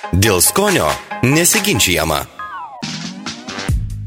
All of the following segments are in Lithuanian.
Dėl skonio nesiginčiama.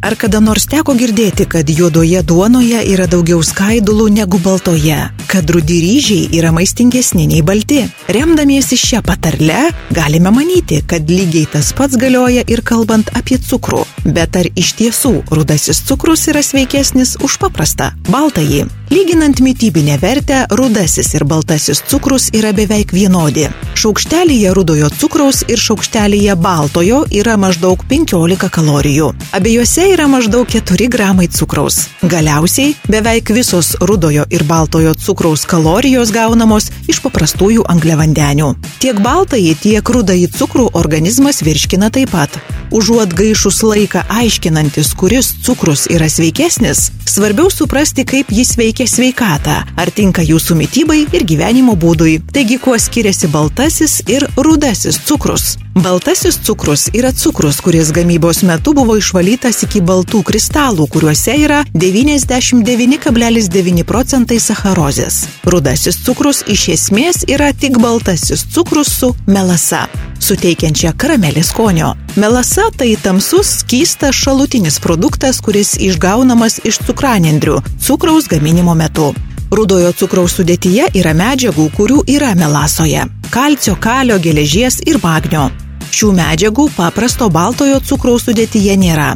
Ar kada nors teko girdėti, kad juodoje duonoje yra daugiau skaidulų negu baltoje, kad rudi ryžiai yra maistingesni nei balti? Remdamiesi šią patarlę, galime manyti, kad lygiai tas pats galioja ir kalbant apie cukrų. Bet ar iš tiesų rudasis cukrus yra sveikesnis už paprastą baltąjį? Lyginant mytybinę vertę, rudasis ir baltasis cukrus yra beveik vienodi. Šaukštelėje rudojo cukraus ir šaukštelėje baltojo yra maždaug 15 kalorijų. Abiejose yra maždaug 4 gramai cukraus. Galiausiai beveik visos rudojo ir baltojo cukraus kalorijos gaunamos iš paprastųjų angliavandenių. Tiek baltąjį, tiek rudąjį cukrų organizmas virškina taip pat. Užuot gaišus laiką aiškinantis, kuris cukrus yra sveikesnis, svarbiau suprasti, kaip jis veikia sveikatą, ar tinka jūsų mytybai ir gyvenimo būdui. Taigi, kuo skiriasi baltasis ir rudasis cukrus? Baltasis cukrus yra cukrus, kuris gamybos metu buvo išvalytas iki baltų kristalų, kuriuose yra 99,9 procentai sacharozės. Rudasis cukrus iš esmės yra tik baltasis cukrus su melasa suteikiančia karamelės skonio. Melasa tai tamsus, skystas šalutinis produktas, kuris išgaunamas iš cukranendrių cukraus gaminimo metu. Rudojo cukraus sudėtyje yra medžiagų, kurių yra melasoje - kalcio, kalio, geležies ir magnio. Šių medžiagų paprasto baltojo cukraus sudėtyje nėra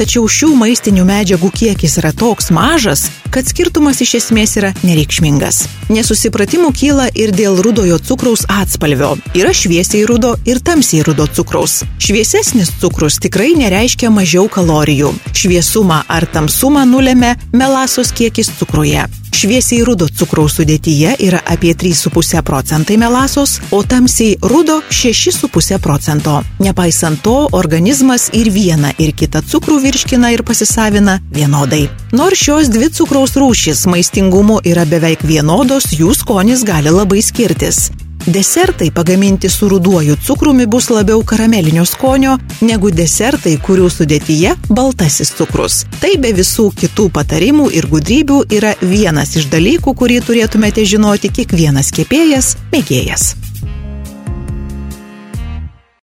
tačiau šių maistinių medžiagų kiekis yra toks mažas, kad skirtumas iš esmės yra nereikšmingas. Nesusipratimų kyla ir dėl rudojo cukraus atspalvio. Yra šviesiai rudo ir tamsiai rudo cukraus. Šviesesnis cukrus tikrai nereiškia mažiau kalorijų. Šviesumą ar tamsumą nulėmė melasos kiekis cukruje. Šviesiai rudo cukraus sudėtyje yra apie 3,5 procentai melasos, o tamsiai rudo 6,5 procento. Nepaisant to, organizmas ir vieną ir kitą cukrų virškina ir pasisavina vienodai. Nors šios dvi cukraus rūšis maistingumu yra beveik vienodos, jų skonis gali labai skirtis. Desertai pagaminti su ruduoju cukrumi bus labiau karamelinio skonio negu desertai, kurių sudėtyje baltasis cukrus. Tai be visų kitų patarimų ir gudrybių yra vienas iš dalykų, kurį turėtumėte žinoti kiekvienas kepėjas, mėgėjas.